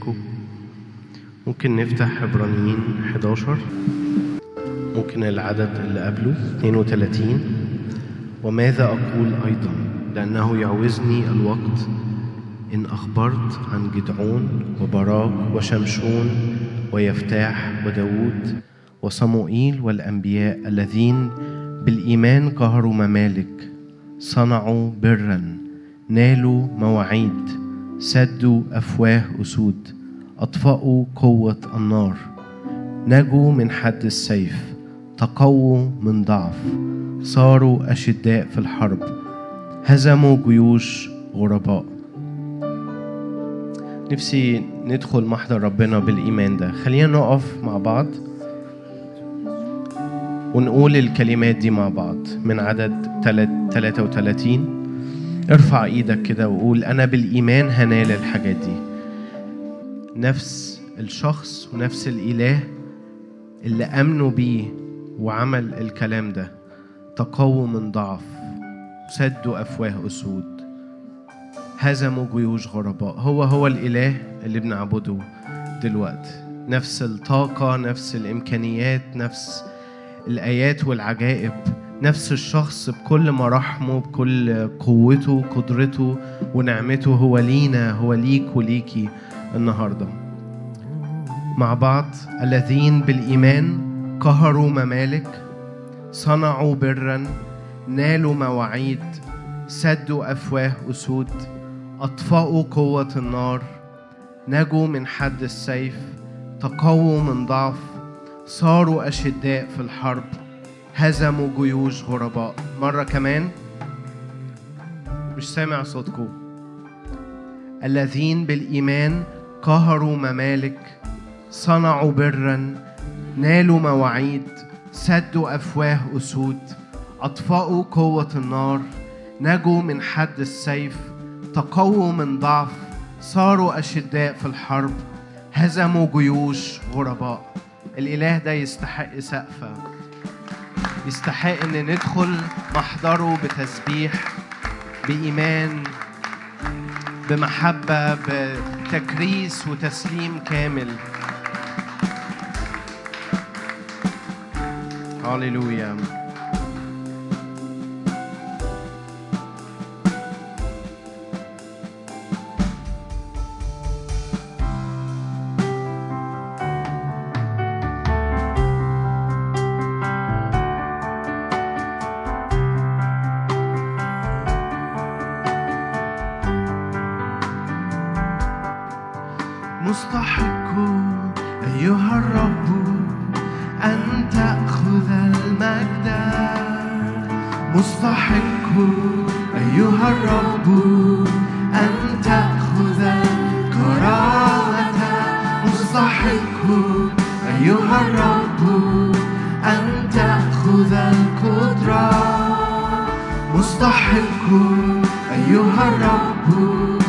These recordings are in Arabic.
ازيكم ممكن نفتح عبرانيين 11 ممكن العدد اللي قبله 32 وماذا أقول أيضا؟ لأنه يعوزني الوقت. إن أخبرت عن جدعون وبراك وشمشون ويفتاح وداود وصموئيل والأنبياء الذين بالإيمان قهروا ممالك صنعوا برا نالوا مواعيد. سدوا أفواه أسود أطفأوا قوة النار. نجوا من حد السيف تقووا من ضعف. صاروا أشداء في الحرب هزموا جيوش غرباء. نفسي ندخل محضر ربنا بالإيمان ده. خلينا نقف مع بعض ونقول الكلمات دي مع بعض من عدد 33 ارفع إيدك كده وقول أنا بالإيمان هنال الحاجات دي. نفس الشخص ونفس الإله اللي آمنوا بيه وعمل الكلام ده تقووا من ضعف سدوا أفواه أسود هزموا جيوش غرباء. هو هو الإله اللي بنعبده دلوقتي. نفس الطاقة نفس الإمكانيات نفس الآيات والعجائب نفس الشخص بكل مراحمه بكل قوته قدرته ونعمته. هو لينا هو ليك وليكي النهارده. مع بعض الذين بالإيمان قهروا ممالك صنعوا برا نالوا مواعيد سدوا أفواه أسود أطفأوا قوة النار نجوا من حد السيف تقووا من ضعف صاروا أشداء في الحرب. هزموا جيوش غرباء. مرة كمان مش سامع صوتكم. الذين بالإيمان قهروا ممالك صنعوا برا نالوا مواعيد سدوا أفواه أسود أطفأوا قوة النار نجوا من حد السيف تقووا من ضعف صاروا أشداء في الحرب هزموا جيوش غرباء. الإله ده يستحق سقفه يستحق إن ندخل محضره بتسبيح بإيمان بمحبة بتكريس وتسليم كامل. هاليلويا Tuhanku, ayuh harapku.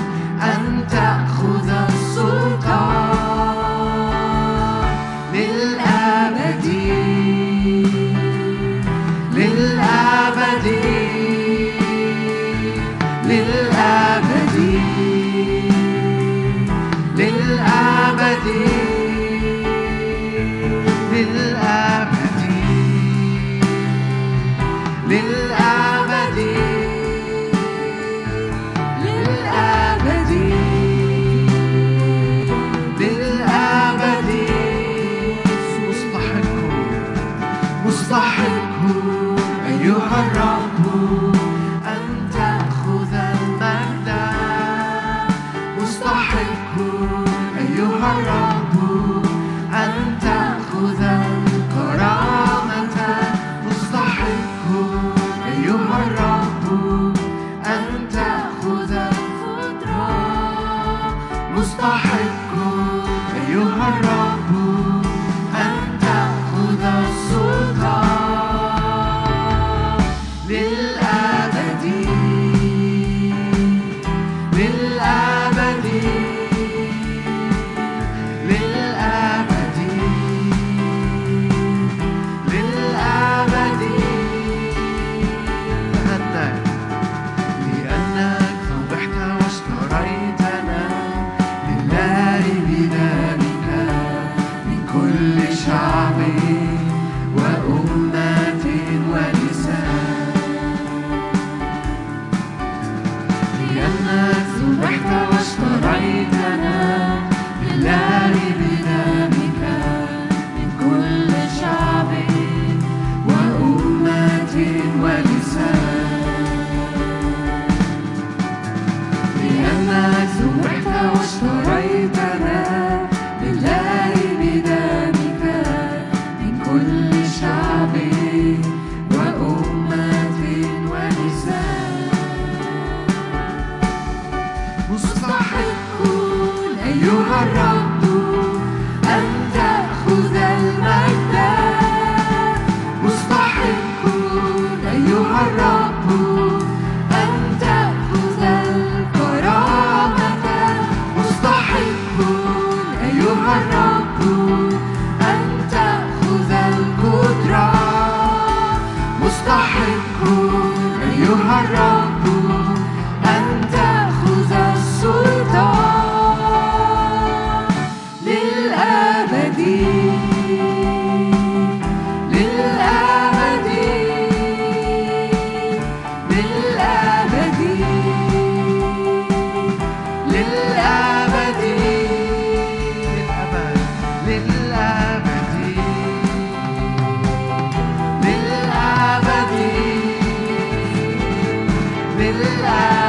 live it out.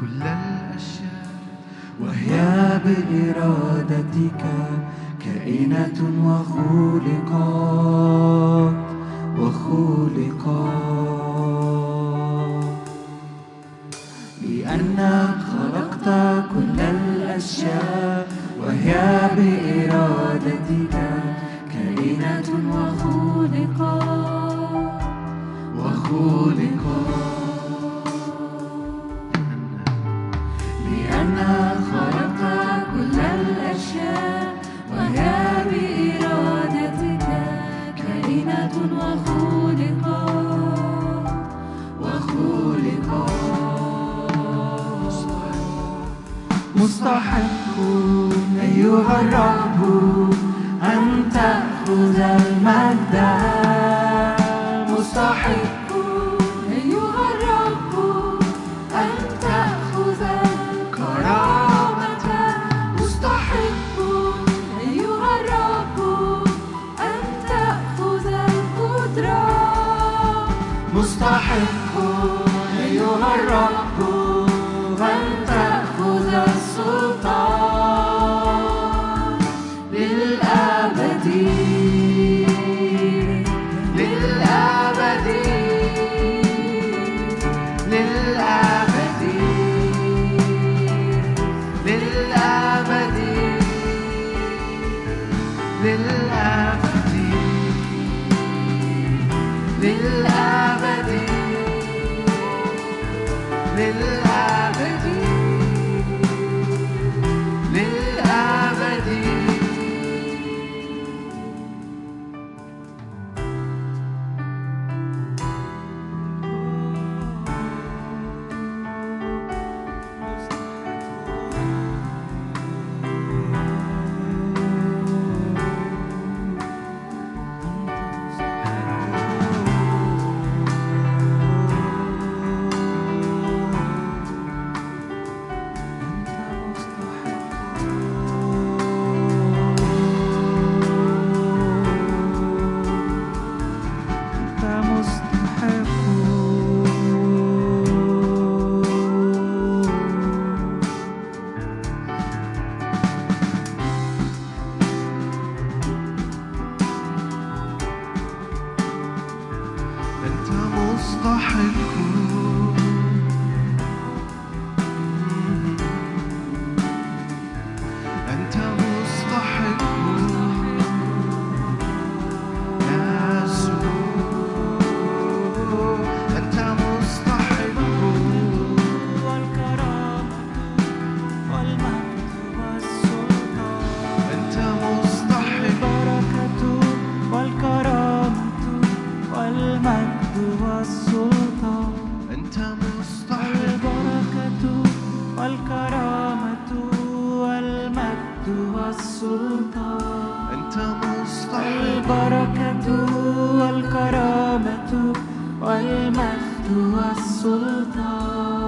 كل الأشياء وهي بإرادتك كائنة وخلقات وخلقات للأبد للأبد. السلطان. أنت مستحق البركة والكرامة والمجد والسلطان.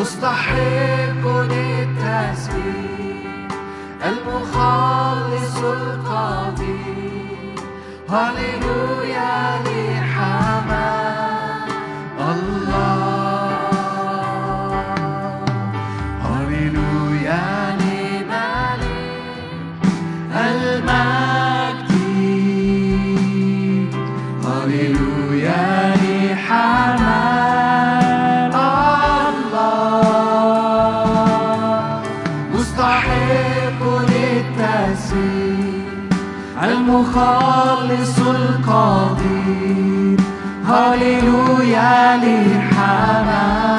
مستحق للتسبيح المخلص القدير هللويا هللويا للحمام.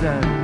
done.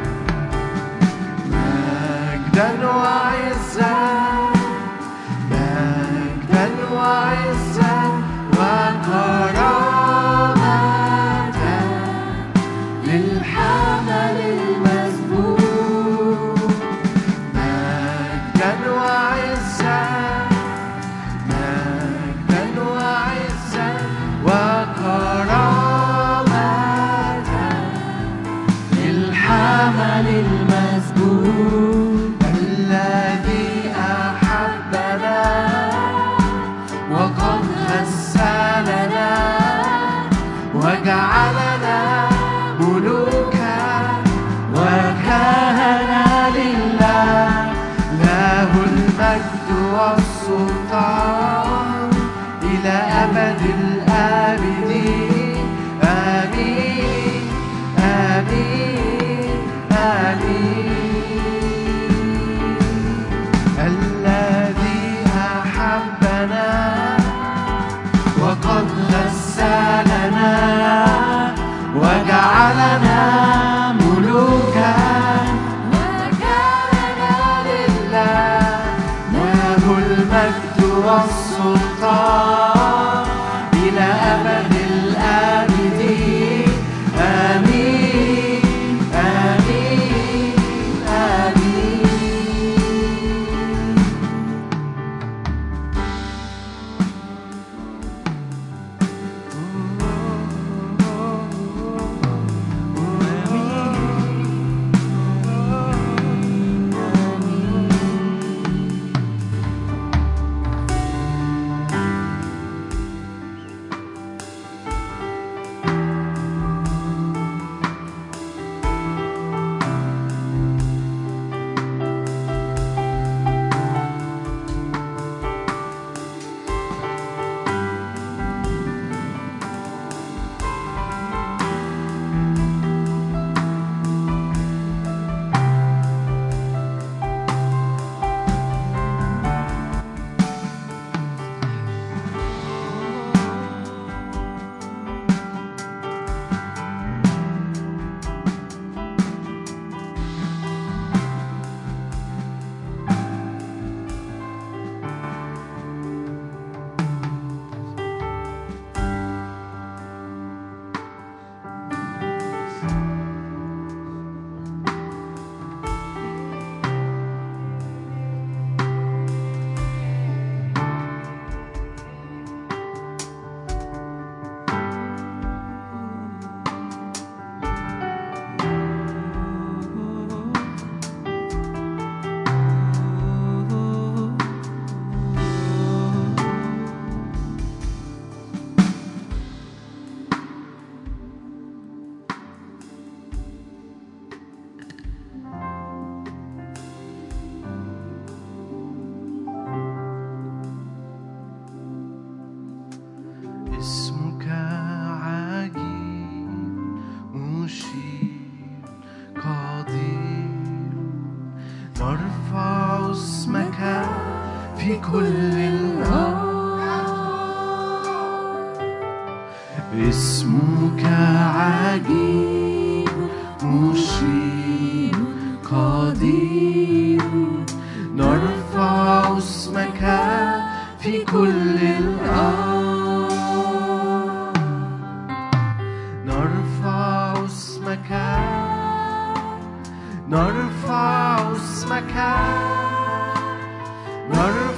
Darma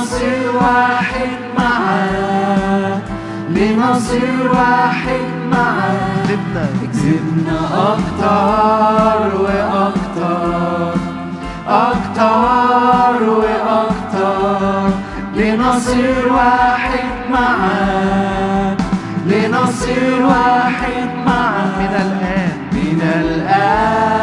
لنصير واحد معاك. لنصير واحد معاك. كسبنا أكتر وأكتر. أكتر وأكتر. لنصير واحد معاك. لنصير واحد معاك. من الآن. من الآن.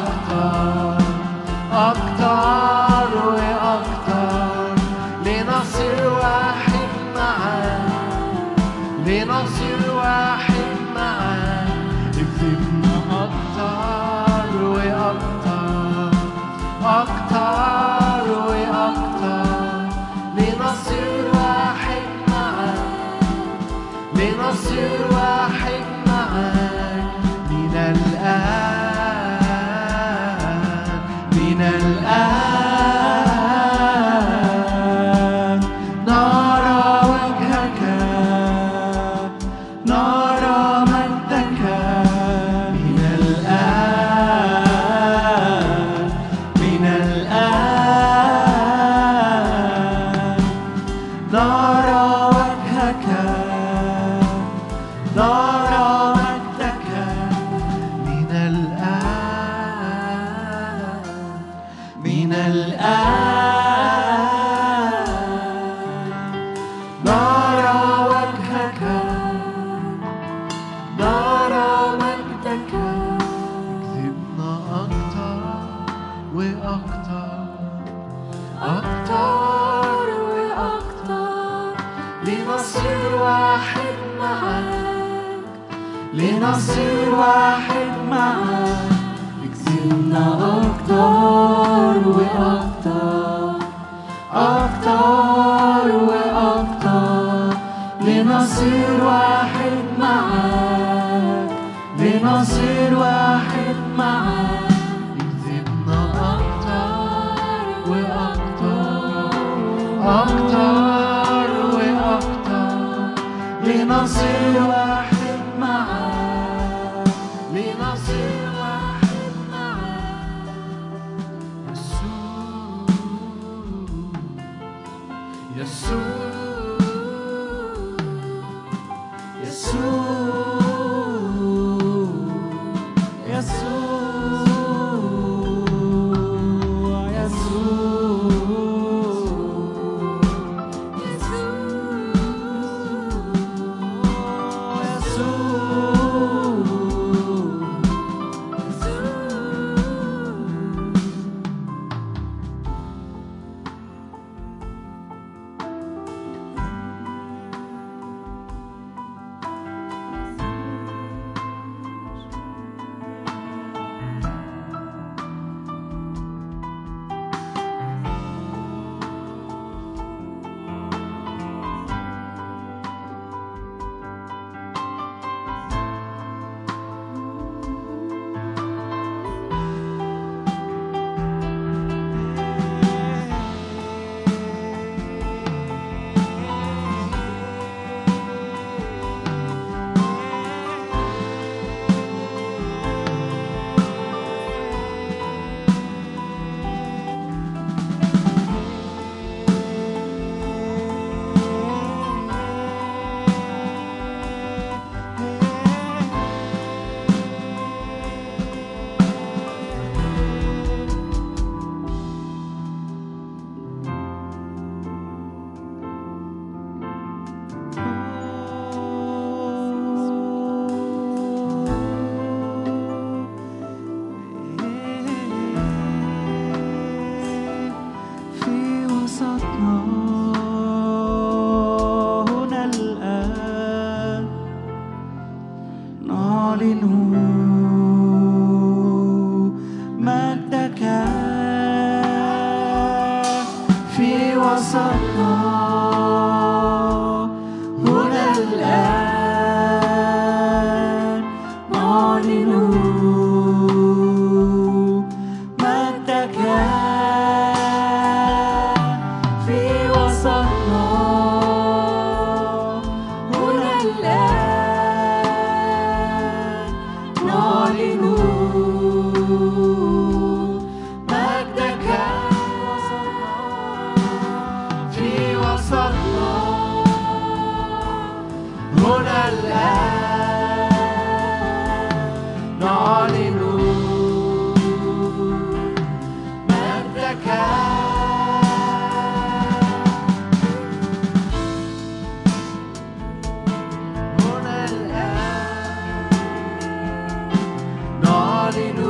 aktar, aktar. واحد معاك لنصير واحد معاك. يكذبنا أكتر وأكتر أكتر وأكتر واحد Hallelujah.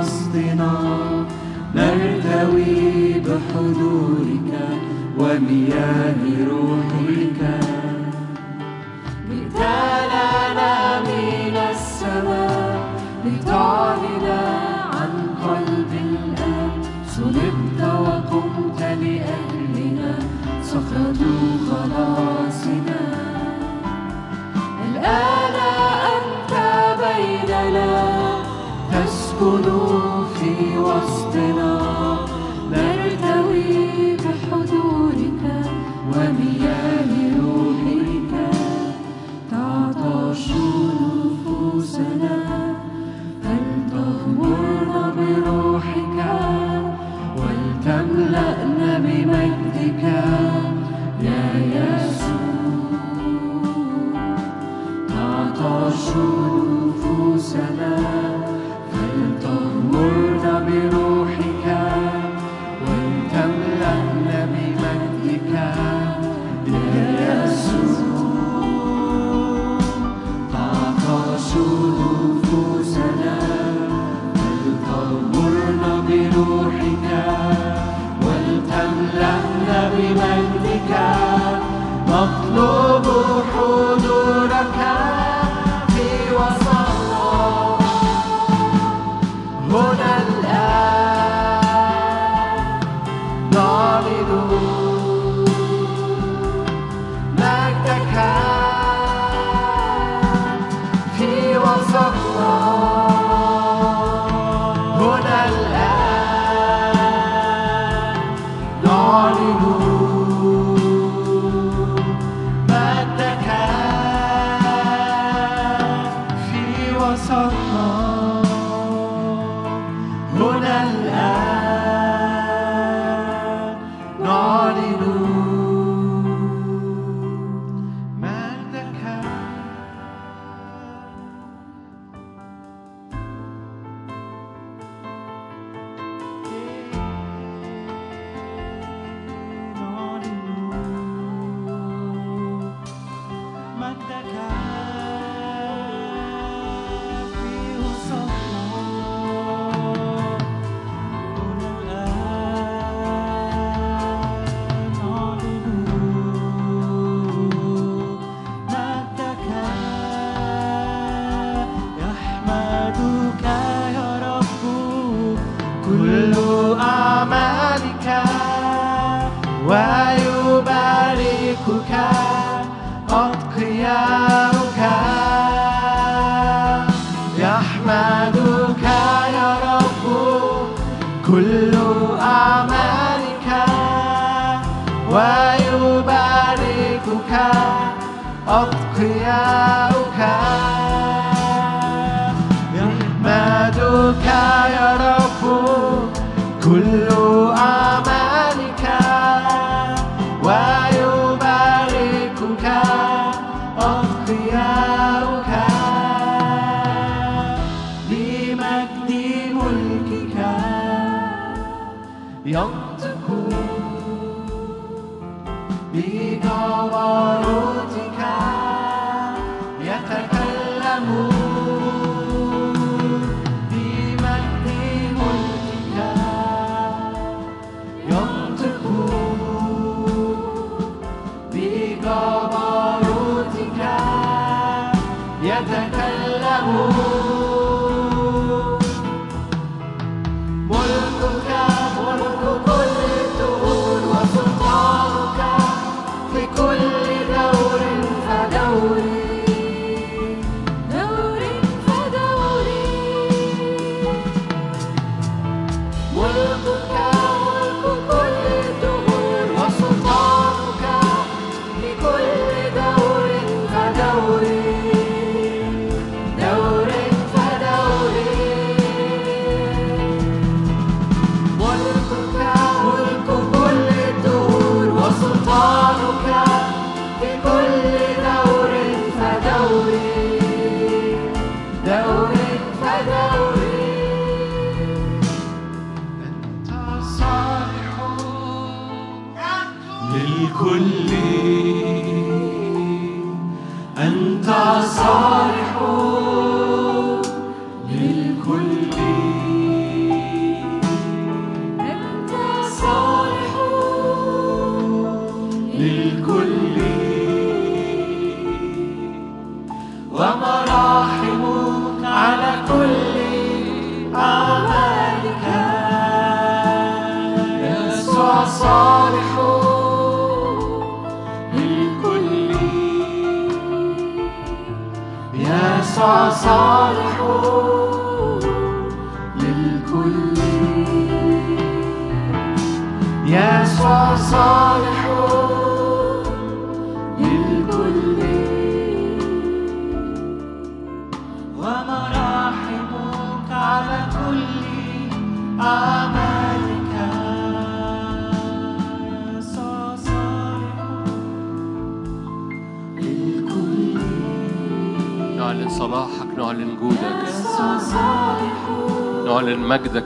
وسطنا نرتوي بحضورك ومياه روحك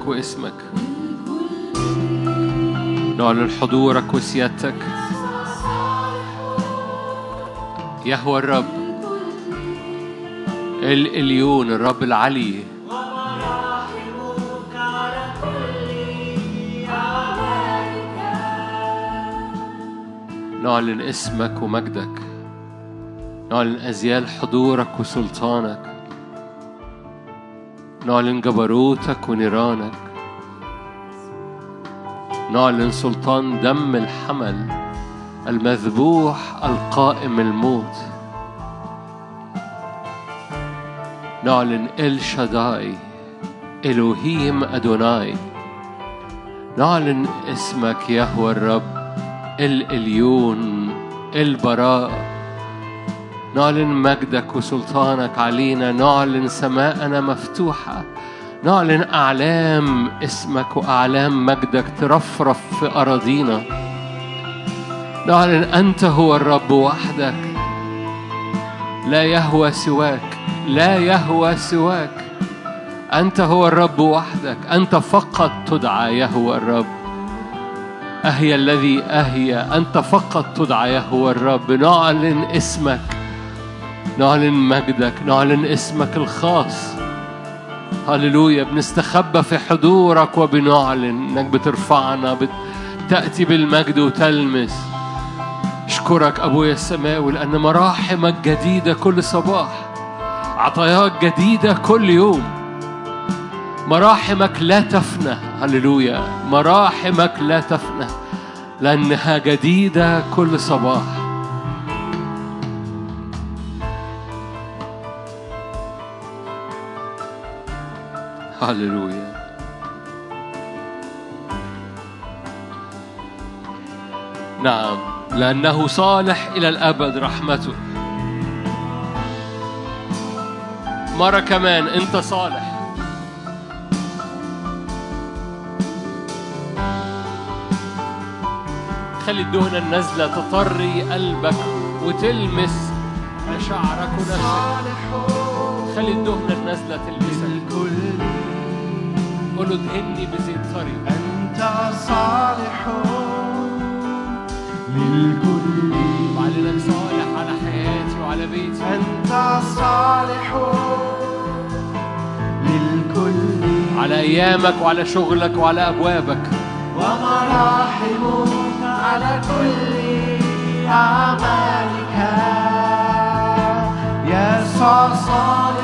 واسمك. نعلن حضورك وسيادتك. يهوى الرب. الإليون الرب العلي. نعلن اسمك ومجدك. نعلن أزيال حضورك وسلطانك. نعلن جبروتك ونيرانك نعلن سلطان دم الحمل المذبوح القائم الموت. نعلن ال شداي إلهيم أدوناي نعلن اسمك يهوى الرب الإليون البراء نعلن مجدك وسلطانك علينا نعلن سماءنا مفتوحة نعلن أعلام اسمك وأعلام مجدك ترفرف في أراضينا. نعلن أنت هو الرب وحدك لا يهوى سواك لا يهوى سواك. أنت هو الرب وحدك أنت فقط تدعى يهوى الرب. أهي الذي أهي أنت فقط تدعى يهوى الرب. نعلن اسمك نعلن مجدك نعلن اسمك الخاص. هللويا بنستخبى في حضورك وبنعلن إنك بترفعنا بت... تأتي بالمجد وتلمس. اشكرك ابويا السماوي لأن مراحمك جديدة كل صباح. عطاياك جديدة كل يوم. مراحمك لا تفنى هللويا. مراحمك لا تفنى لأنها جديدة كل صباح. هللويا نعم لأنه صالح إلى الأبد رحمته. مرة كمان أنت صالح. خلي الدهنة النازلة تطري قلبك وتلمس مشاعرك ونفسك. خلي الدهنة النازلة تلمسك. قول له ادهني بزيت طري أنت صالح للكل. وعلنك صالح على حياتي وعلى بيتي. أنت صالح للكل. على أيامك وعلى شغلك وعلى أبوابك. ومراحمك على كل أعمالك. يسوع صالح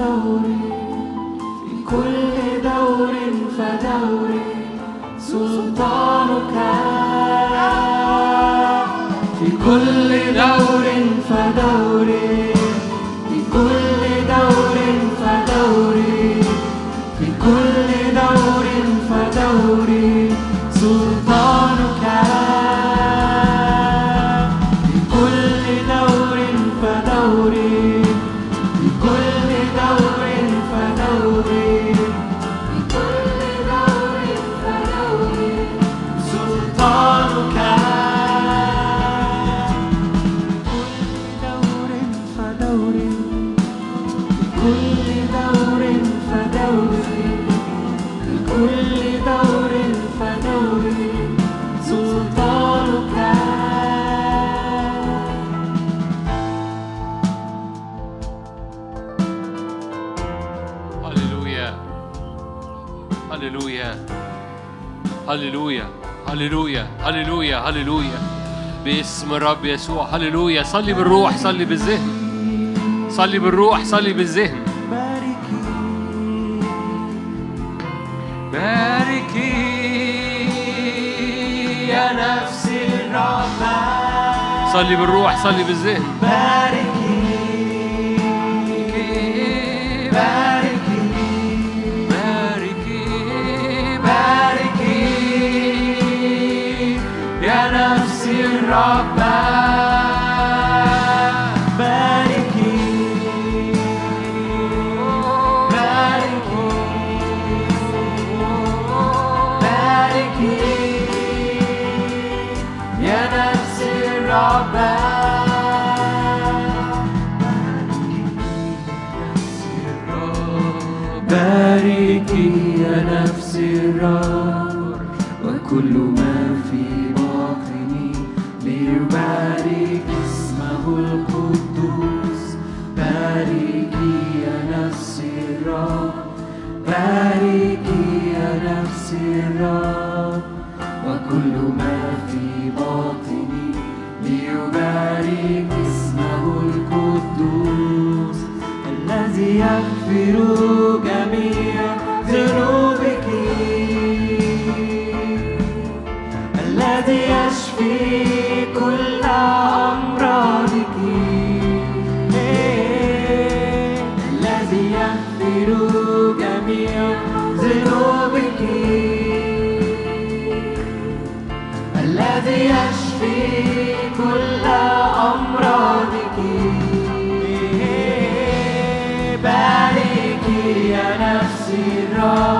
فدور في كل دور فدور سلطانك. في كل دور فدور في كل دور فدور في كل دور فدور سلطانك. هللويا. باسم الرب يسوع هللويا. صلي بالروح صلي بالذهن. صلي بالروح صلي بالذهن. باركي يا نفس الرحمن. صلي بالروح صلي بالذهن. باركي. باركي وكل ما في باطني ليبارك اسمه القدوس. باركي يا نفس الرب باركي يا نفس الرب. وكل ما في باطني ليبارك اسمه القدوس. الذي يغفر نفسي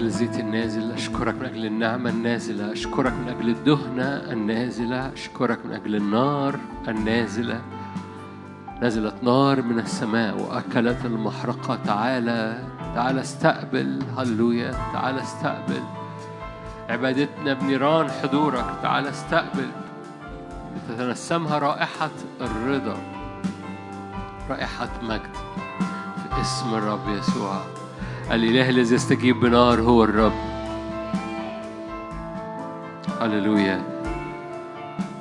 أجل الزيت النازل أشكرك من أجل النعمة النازلة أشكرك من أجل الدهنة النازلة أشكرك من أجل النار النازلة. نزلت نار من السماء وأكلت المحرقة. تعالى تعالى استقبل هللويا. تعالى استقبل. عبادتنا بنيران حضورك. تعالى استقبل. تتنسمها رائحة الرضا رائحة مجد. في اسم الرب يسوع. الإله الذي يستجيب بنار هو الرب. هللويا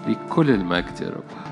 لكل المجد يا رب.